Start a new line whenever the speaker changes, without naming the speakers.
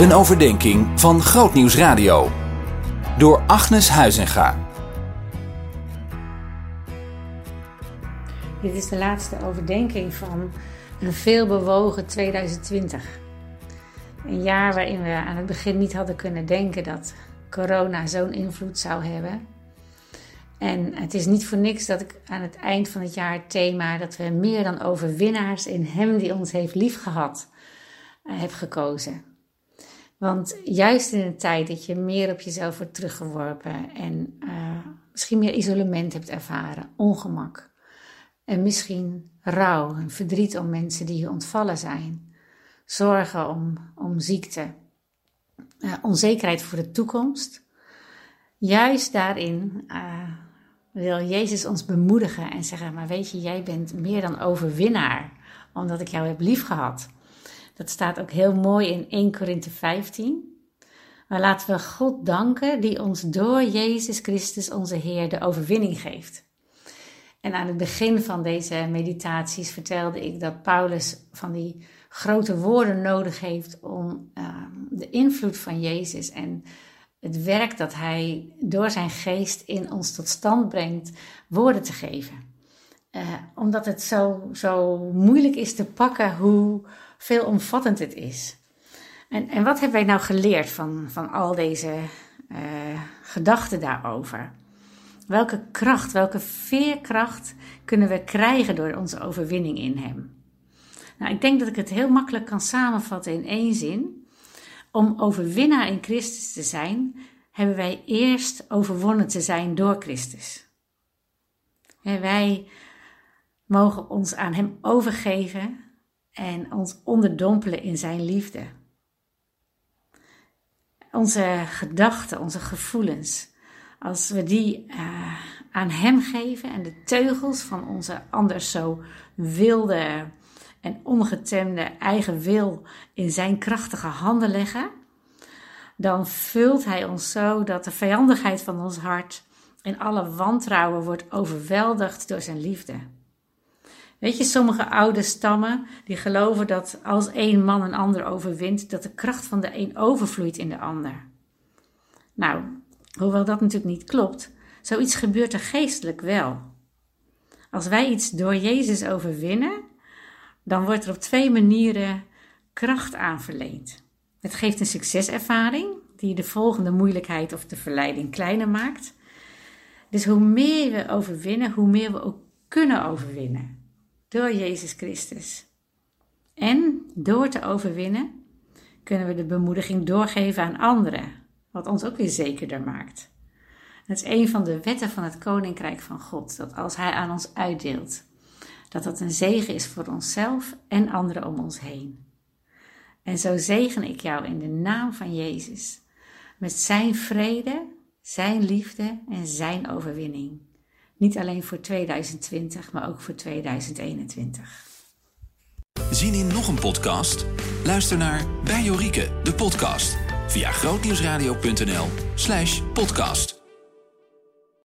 Een overdenking van Grootnieuws Radio. Door Agnes Huizinga.
Dit is de laatste overdenking van een veelbewogen 2020. Een jaar waarin we aan het begin niet hadden kunnen denken dat corona zo'n invloed zou hebben. En het is niet voor niks dat ik aan het eind van het jaar het thema dat we meer dan overwinnaars in Hem die ons heeft liefgehad uh, heb gekozen. Want juist in een tijd dat je meer op jezelf wordt teruggeworpen en uh, misschien meer isolement hebt ervaren, ongemak en misschien rouw en verdriet om mensen die je ontvallen zijn, zorgen om, om ziekte, uh, onzekerheid voor de toekomst. Juist daarin uh, wil Jezus ons bemoedigen en zeggen: Maar weet je, jij bent meer dan overwinnaar, omdat ik jou heb liefgehad. Dat staat ook heel mooi in 1 Korinthe 15. Maar laten we God danken die ons door Jezus Christus onze Heer de overwinning geeft. En aan het begin van deze meditaties vertelde ik dat Paulus van die grote woorden nodig heeft om uh, de invloed van Jezus en het werk dat Hij door zijn geest in ons tot stand brengt, woorden te geven. Uh, omdat het zo, zo moeilijk is te pakken hoe veelomvattend het is. En, en wat hebben wij nou geleerd van, van al deze uh, gedachten daarover? Welke kracht, welke veerkracht kunnen we krijgen door onze overwinning in Hem? Nou, ik denk dat ik het heel makkelijk kan samenvatten in één zin. Om overwinnaar in Christus te zijn, hebben wij eerst overwonnen te zijn door Christus. En wij mogen ons aan Hem overgeven en ons onderdompelen in Zijn liefde. Onze gedachten, onze gevoelens, als we die uh, aan Hem geven en de teugels van onze anders zo wilde en ongetemde eigen wil in Zijn krachtige handen leggen, dan vult Hij ons zo dat de vijandigheid van ons hart en alle wantrouwen wordt overweldigd door Zijn liefde. Weet je, sommige oude stammen die geloven dat als één man een ander overwint, dat de kracht van de een overvloeit in de ander. Nou, hoewel dat natuurlijk niet klopt, zoiets gebeurt er geestelijk wel. Als wij iets door Jezus overwinnen, dan wordt er op twee manieren kracht aan verleend. Het geeft een succeservaring die de volgende moeilijkheid of de verleiding kleiner maakt. Dus hoe meer we overwinnen, hoe meer we ook kunnen overwinnen door Jezus Christus. En door te overwinnen kunnen we de bemoediging doorgeven aan anderen, wat ons ook weer zekerder maakt. Dat is een van de wetten van het Koninkrijk van God, dat als Hij aan ons uitdeelt, dat dat een zegen is voor onszelf en anderen om ons heen. En zo zegen ik jou in de naam van Jezus, met Zijn vrede, Zijn liefde en Zijn overwinning. Niet alleen voor 2020, maar ook voor 2021.
Zien in nog een podcast? Luister naar Bij Jorike, de podcast, via grootnieuwsradio.nl slash podcast.